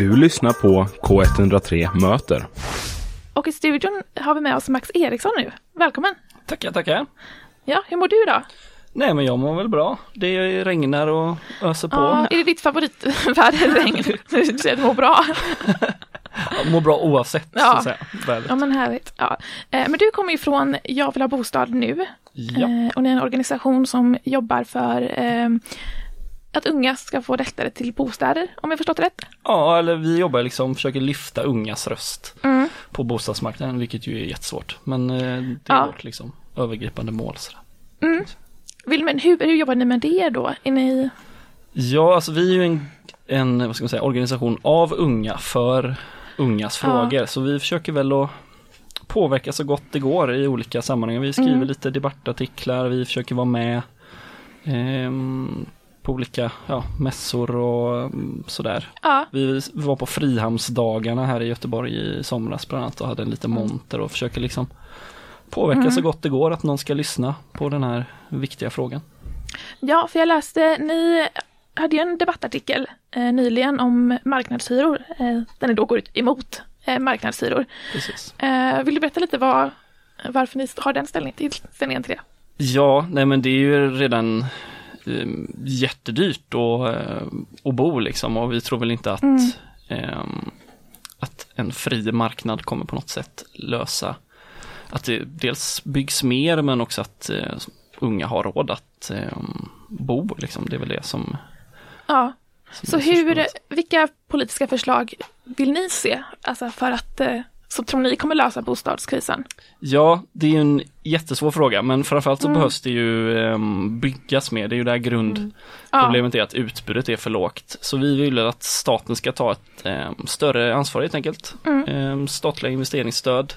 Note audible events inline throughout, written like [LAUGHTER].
Du lyssnar på K103 Möter. Och i studion har vi med oss Max Eriksson nu. Välkommen! Tackar, tackar. Ja, hur mår du idag? Nej men jag mår väl bra. Det regnar och öser på. Ja, är det ditt favoritväder, [LAUGHS] regn? Du säger att du mår bra. [LAUGHS] Jag mår bra oavsett Ja. så att säga. Ja, men härligt. Ja. Eh, Men du kommer ju från Jag vill ha bostad nu. Ja. Eh, Och ni är en organisation som jobbar för eh, att unga ska få lättare till bostäder, om jag förstått det rätt. ja, eller vi jobbar liksom, försöker lyfta ungas röst Mm. på bostadsmarknaden, vilket ju är jättesvårt. Men eh, det är Ja. vårt liksom övergripande mål. Sådär. Vill, men hur, hur jobbar ni med det då? Är ni... Ja, alltså vi är ju en, en vad ska man säga, organisation av unga för ungas Ja. frågor. Så vi försöker väl att påverka så gott det går i olika sammanhang. Vi skriver Mm. lite debattartiklar, vi försöker vara med ehm, på olika ja, mässor och mm, sådär. Ja, Vi var på Frihamnsdagarna här i Göteborg i somras bland annat och hade en liten monter och försöker liksom påverka Mm. så gott det går att någon ska lyssna på den här viktiga frågan. ja, för jag läste, ni hade ju en debattartikel eh, nyligen om marknadshyror, eh, där ni då går ut emot eh, marknadshyror. Eh, vill du berätta lite vad, varför ni har den ställningen till, ställningen till det? Ja, nej men det är ju redan jättedyrt att, eh, att bo liksom och vi tror väl inte att, Mm. ehm, att en fri marknad kommer på något sätt lösa att det dels byggs mer men också att eh, unga har råd att ehm, bo liksom. Det är väl det som, Ja, som så hur, vilka politiska förslag vill ni se? Alltså för att, eh, så tror ni kommer lösa bostadskrisen? Ja, det är ju en jättesvår fråga men framförallt så Mm. behövs det ju ehm, byggas mer. Det är ju där grund Ja, Problemet är att utbudet är för lågt. Så vi vill att staten ska ta ett eh, större ansvar helt enkelt. Mm. Eh, statliga investeringsstöd.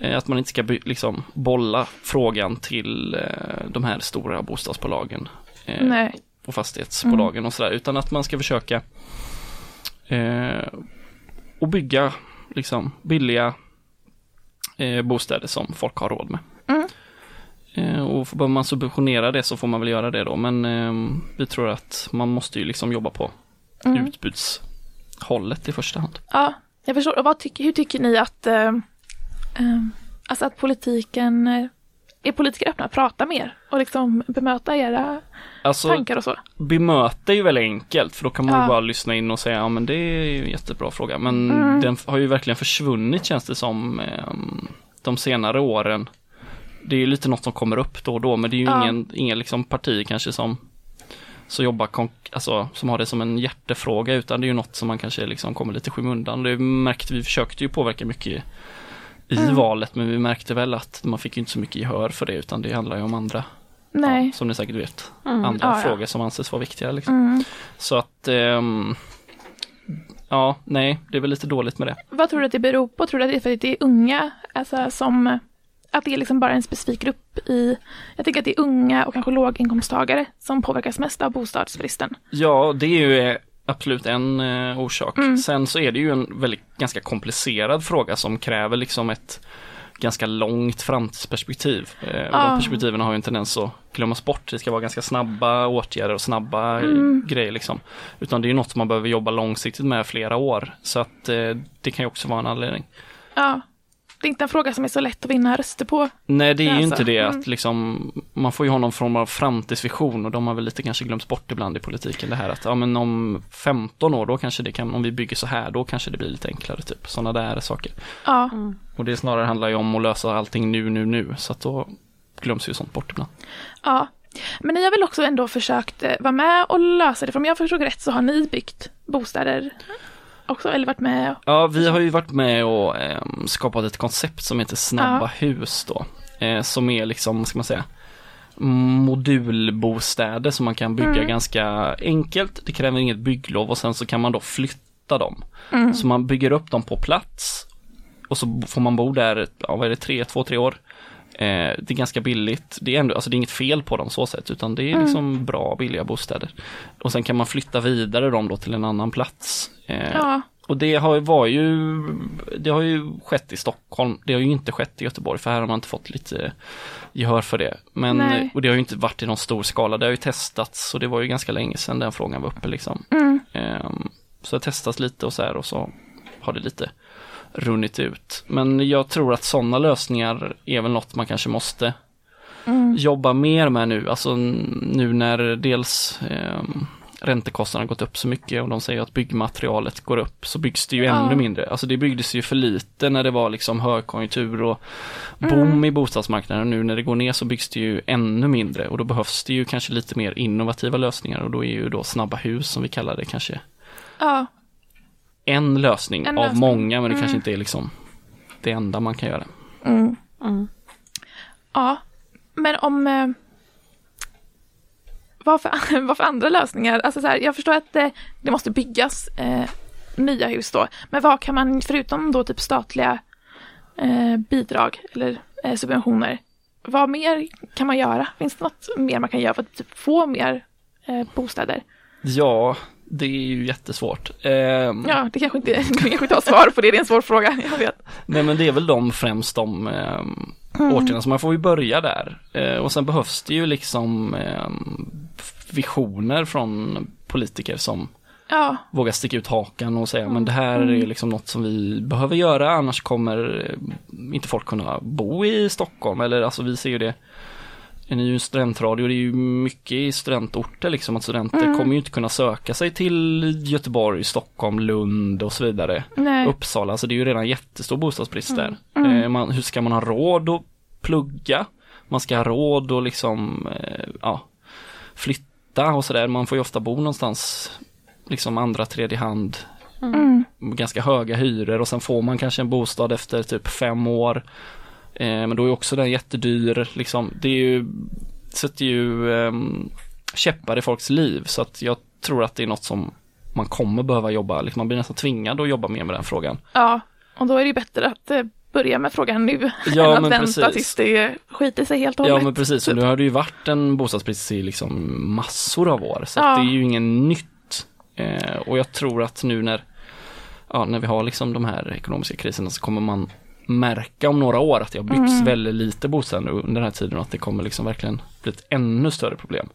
Eh, att man inte ska liksom bolla frågan till eh, de här stora bostadsbolagen eh, nej. och fastighetsbolagen och sådär. Utan att man ska försöka eh, och bygga liksom billiga eh, bostäder som folk har råd med. Mm. Eh, och behöver man subventionera det så får man väl göra det då. Men eh, vi tror att man måste ju liksom jobba på Mm. utbudshållet i första hand. Ja, jag förstår. Och vad tycker, hur tycker ni att, eh, eh, alltså att politiken, eh, är politiker öppna att prata mer och liksom bemöta era Alltså tankar och så? bemöta är ju väldigt enkelt för då kan man Ja. bara lyssna in och säga ja men det är ju en jättebra fråga. Men Mm. den har ju verkligen försvunnit känns det som eh, de senare åren. Det är ju lite något som kommer upp då och då men det är ju Ja. ingen, ingen liksom parti kanske som så jobbar alltså, som har det som en hjärtefråga utan det är ju något som man kanske liksom kommer lite skymundan. Det märkte vi försökte ju påverka mycket i, Mm. valet men vi märkte väl att man fick ju inte så mycket gehör för det utan det handlar ju om andra, Nej. ja, som ni säkert vet, Mm. andra Ja, ja. frågor som anses vara viktiga. Liksom. Mm. Så att, ehm, ja, nej, det är väl lite dåligt med det. Vad tror du att det beror på? Tror du att det är för att det är unga, alltså som, att det är liksom bara en specifik grupp i, jag tänker att det är unga och kanske låginkomsttagare som påverkas mest av bostadsbristen. Ja, det är ju eh, absolut en eh, orsak. Mm. Sen så är det ju en väldigt ganska komplicerad fråga som kräver liksom ett ganska långt framtidsperspektiv. Eh, och. De perspektiven har ju en tendens att glömmas bort. Det ska vara ganska snabba åtgärder och snabba eh, Mm. grejer liksom. Utan det är ju något man behöver jobba långsiktigt med flera år. Så att eh, det kan ju också vara en anledning. Ja, det är inte en fråga som är så lätt att vinna röster på. Nej det är ju Alltså, inte det mm. att liksom Man får ju ha någon form av framtidsvision och de har väl lite kanske glömts bort ibland i politiken det här att ja men om 15 år då kanske det kan, om vi bygger så här då kanske det blir lite enklare typ sådana där saker. Ja, Och det snarare handlar ju om att lösa allting nu, nu, nu så att då glöms ju sånt bort ibland. ja. Men ni har väl också ändå försökt eh, vara med och lösa det, för om jag förstod rätt så har ni byggt bostäder också, eller varit med? Ja, vi har ju varit med och ehm, skapat ett koncept som heter Snabba hus då. Eh, som är liksom, vad ska man säga, modulbostäder som man kan bygga Mm. ganska enkelt. Det kräver inget bygglov och sen så kan man då flytta dem. Mm. Så man bygger upp dem på plats och så får man bo där, ja vad är det, tre, två, tre år. Eh, det är ganska billigt. Det är ändå, alltså det är inget fel på dem så sätt utan det är Mm. liksom bra, billiga bostäder. Och sen kan man flytta vidare dem då till en annan plats. Eh, Ja, och det har, var ju, det har ju skett i Stockholm, det har ju inte skett i Göteborg för här har man inte fått lite gehör för det. Men, Nej. och det har ju inte varit i någon stor skala, det har ju testats och det var ju ganska länge sedan den frågan var uppe liksom. mm. Ehm, Så det har testats lite och så här och så har det lite runnit ut. Men jag tror att sådana lösningar är väl något man kanske måste Mm. jobba mer med nu, alltså nu när dels eh, räntekostnaderna gått upp så mycket och de säger att byggmaterialet går upp så byggs det ju Ja. ännu mindre. Alltså det byggdes ju för lite när det var liksom högkonjunktur och boom Mm. i bostadsmarknaden. Nu när det går ner så byggs det ju ännu mindre och då behövs det ju kanske lite mer innovativa lösningar och då är ju då snabba hus som vi kallar det kanske Ja, en lösning En av lösning. många men det Mm. kanske inte är liksom det enda man kan göra. mm. Mm. ja. Men om... Eh, vad, för, [LAUGHS] vad för andra lösningar? Alltså så här, jag förstår att det, det måste byggas eh, nya hus då. Men vad kan man, förutom då typ statliga eh, bidrag eller eh, subventioner, vad mer kan man göra? Finns det något mer man kan göra för att typ få mer eh, bostäder? Ja, det är ju jättesvårt. Ehm, Ja, det kanske inte, det kanske inte har svar på det, det är en svår fråga, jag vet. Nej men det är väl de främst de eh, Mm. åtgärderna, så man får ju börja där. Eh, och sen behövs det ju liksom eh, visioner från politiker som Ja, vågar sticka ut hakan och säga Mm. men det här är liksom något som vi behöver göra annars kommer eh, inte folk kunna bo i Stockholm eller alltså vi ser ju det en ny studentradio, det är ju mycket i studentorter liksom att studenter Mm. kommer ju inte kunna söka sig till Göteborg, Stockholm, Lund och så vidare. nej. Uppsala, så det är ju redan jättestor bostadsbrist där. Mm. Eh, man, hur ska man ha råd att plugga? Man ska ha råd att liksom, eh, ja, flytta och sådär. Man får ju ofta bo någonstans, liksom andra, tredje hand, Mm. ganska höga hyror och sen får man kanske en bostad efter typ fem år. Eh, men då är också den jättedyr, liksom. Det är ju, sätter ju eh, käppar i folks liv så att jag tror att det är något som man kommer behöva jobba, liksom man blir nästan tvingad att jobba mer med den frågan. Ja, och då är det bättre att eh, börja med frågan nu [LAUGHS] Ja, än att vänta precis. tills det skiter sig helt och Ja hållet. men precis, och nu har det ju varit en bostadsbrist i liksom massor av år så Ja. det är ju ingen nytt. Eh, och jag tror att nu när, ja, när vi har liksom de här ekonomiska kriserna så kommer man märka om några år att det har byggts Mm. väldigt lite bostäder under den här tiden och att det kommer liksom verkligen bli ett ännu större problem.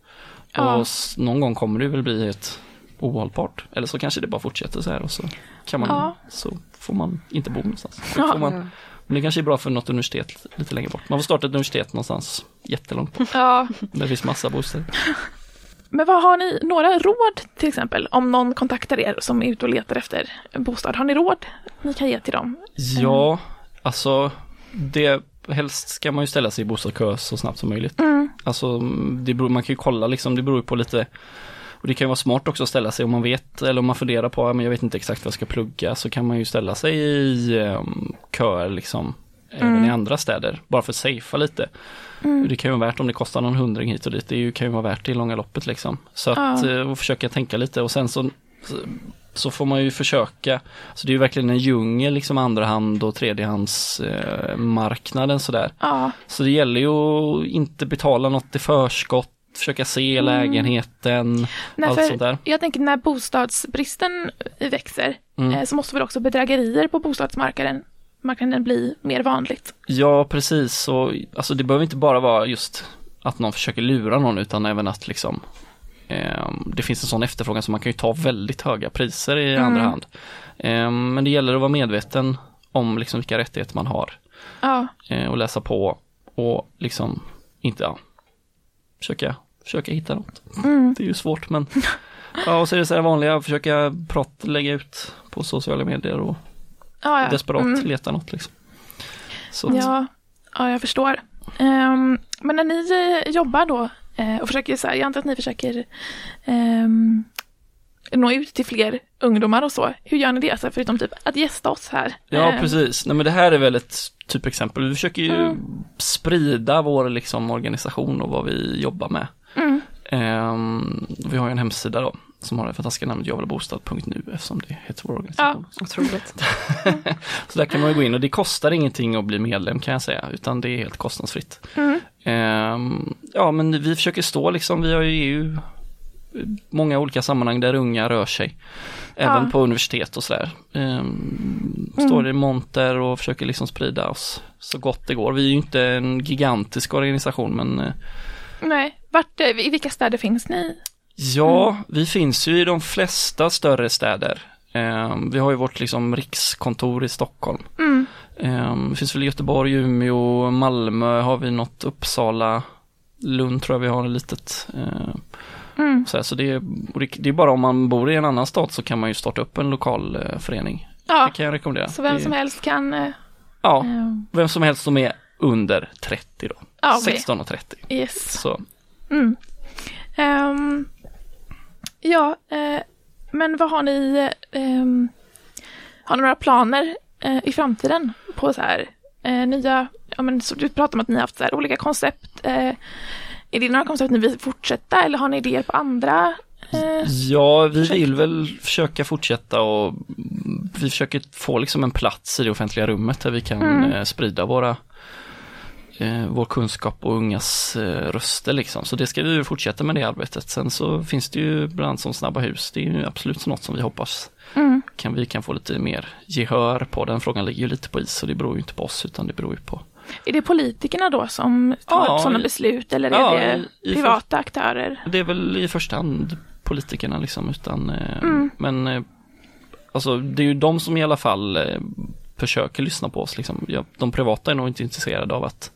Ja. Och någon gång kommer det väl bli ett ohållbart. Eller så kanske det bara fortsätter så här och så kan man, Ja. så får man inte bo någonstans. Ja. får man, men det kanske är bra för något universitet lite längre bort. Man får starta ett universitet någonstans jättelångt bort. [LAUGHS] Ja, Där finns massa bostäder. [LAUGHS] men vad har ni, några råd till exempel, om någon kontaktar er som är ute och letar efter bostad, har ni råd ni kan ge till dem? Ja, alltså det helst ska man ju ställa sig i bostadskö så snabbt som möjligt. Mm. Alltså det beror, man kan ju kolla liksom, det beror ju på lite och det kan ju vara smart också att ställa sig om man vet eller om man funderar på, ja, men jag vet inte exakt vad jag ska plugga så kan man ju ställa sig i um, köer liksom även Mm. i andra städer bara för att safea lite. Mm. Det kan ju vara värt om det kostar någon hundring hit och dit, det kan ju vara värt det i långa loppet liksom. Så att Ja. eh, och försöka tänka lite och sen så så får man ju försöka, så det är ju verkligen en djungel liksom andrahand och tredjehands eh, marknaden sådär. Ja, Så det gäller ju att inte betala något i förskott, försöka se Mm. lägenheten, nej, allt sånt där. jag tänker när bostadsbristen växer Mm. eh, så måste väl också bedrägerier på bostadsmarknaden marknaden bli mer vanligt. Ja, precis. Och, alltså det behöver inte bara vara just att någon försöker lura någon utan även att liksom det finns en sån efterfrågan så man kan ju ta väldigt höga priser i Mm. andra hand. Ehm, men det gäller att vara medveten om liksom vilka rättigheter man har Ja, eh, och läsa på och liksom inte, ja, försöka, försöka hitta något. mm. Det är ju svårt men ja, och så är det så här vanliga, försöka prata, lägga ut på sociala medier och ja, ja. desperat Mm. leta något liksom. Så Ja, ja jag förstår. Ehm, men när ni jobbar då eh, och försöker, så här, jag antar att ni försöker ehm, nå ut till fler ungdomar och så. Hur gör ni det? Så, förutom typ att gästa oss här. Ja, Ehm, precis. Nej, men det här är väl ett typexempel. Vi försöker ju Mm. sprida vår liksom, organisation och vad vi jobbar med. Mm, Ehm, vi har ju en hemsida då som har det fantastiska namnet jagvillabostad.nu eftersom det heter vår organisation. Otroligt. [LAUGHS] Så där kan man ju gå in och det kostar ingenting att bli medlem kan jag säga, utan det är helt kostnadsfritt. mm, ja, men vi försöker stå liksom, vi har ju EU många olika sammanhang där unga rör sig. Även Ja. på universitet och sådär. Ehm, står i monter och försöker liksom sprida oss så gott det går. Vi är ju inte en gigantisk organisation men eh, nej, vart, eh, i vilka städer finns ni? ja, vi finns ju i de flesta större städer. Eh, vi har ju vårt liksom rikskontor i Stockholm. Mm. Eh, det finns väl Göteborg, Umeå, Malmö har vi något, Uppsala, Lund tror jag vi har ett litet. Eh, Mm. så här, så det, är, det, är bara om man bor i en annan stad så kan man ju starta upp en lokal eh, förening. Ja, Det kan jag rekommendera. så vem det, som helst kan... eh, Ja, eh, vem som helst som är under 30 då. ja, okej. 16 och 30. Yes. Så Mm. Ehm, ja, eh, men vad har ni, ehm, har ni några planer eh, i framtiden på så här eh, nya, ja men så du pratar om att ni har haft så här olika koncept. Eh, är det några koncept ni vill fortsätta eller har ni idéer på andra? Eh, Ja, vi vill väl försöka fortsätta och vi försöker få liksom en plats i det offentliga rummet där vi kan Mm. eh, sprida våra eh, vår kunskap och ungas röster liksom. Så det ska vi ju fortsätta med det arbetet. Sen så finns det ju bland annat som Snabba hus. Det är ju absolut något som vi hoppas mm, kan vi kan få lite mer gehör på. Den frågan ligger ju lite på is och det beror ju inte på oss utan det beror ju på är det politikerna då som tar Ja, sådana beslut eller är ja, det privata aktörer? Det är väl i första hand politikerna liksom utan eh, Mm. men eh, alltså det är ju de som i alla fall eh, försöker lyssna på oss liksom. De privata är nog inte intresserade av att,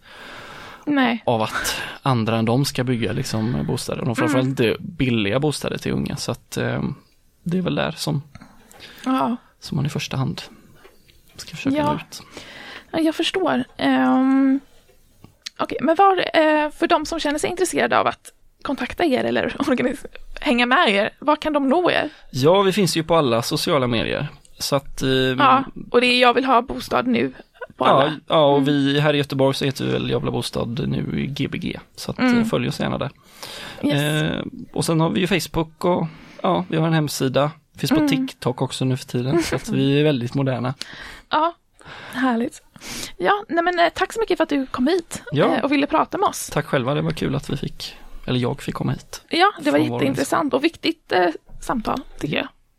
Nej. av att andra än de ska bygga liksom bostäder. Och framförallt inte billiga bostäder till unga så att det är väl där som, Ja. som man i första hand ska försöka Ja. nå ut. Ja, Jag förstår. Um, Okej, men var, eh, för de som känner sig intresserade av att kontakta er eller [LAUGHS] hänga med er, var kan de nå er? Ja, vi finns ju på alla sociala medier. Så att eh, Ja, och det är Jag vill ha bostad nu på Ja, alla. ja, och vi här i Göteborg så heter vi väl Jag vill ha bostad nu i Gbg. Så att Mm. följ oss gärna där. Yes. Eh, och sen har vi ju Facebook och ja, vi har en hemsida. Finns på Mm. TikTok också nu för tiden. Så att vi [LAUGHS] är väldigt moderna. Ja, härligt. Ja, nej men eh, tack så mycket för att du kom hit Ja. eh, och ville prata med oss. Tack själva, det var kul att vi fick, eller jag fick komma hit. Ja, det var jätteintressant och viktigt eh, samtal tycker jag.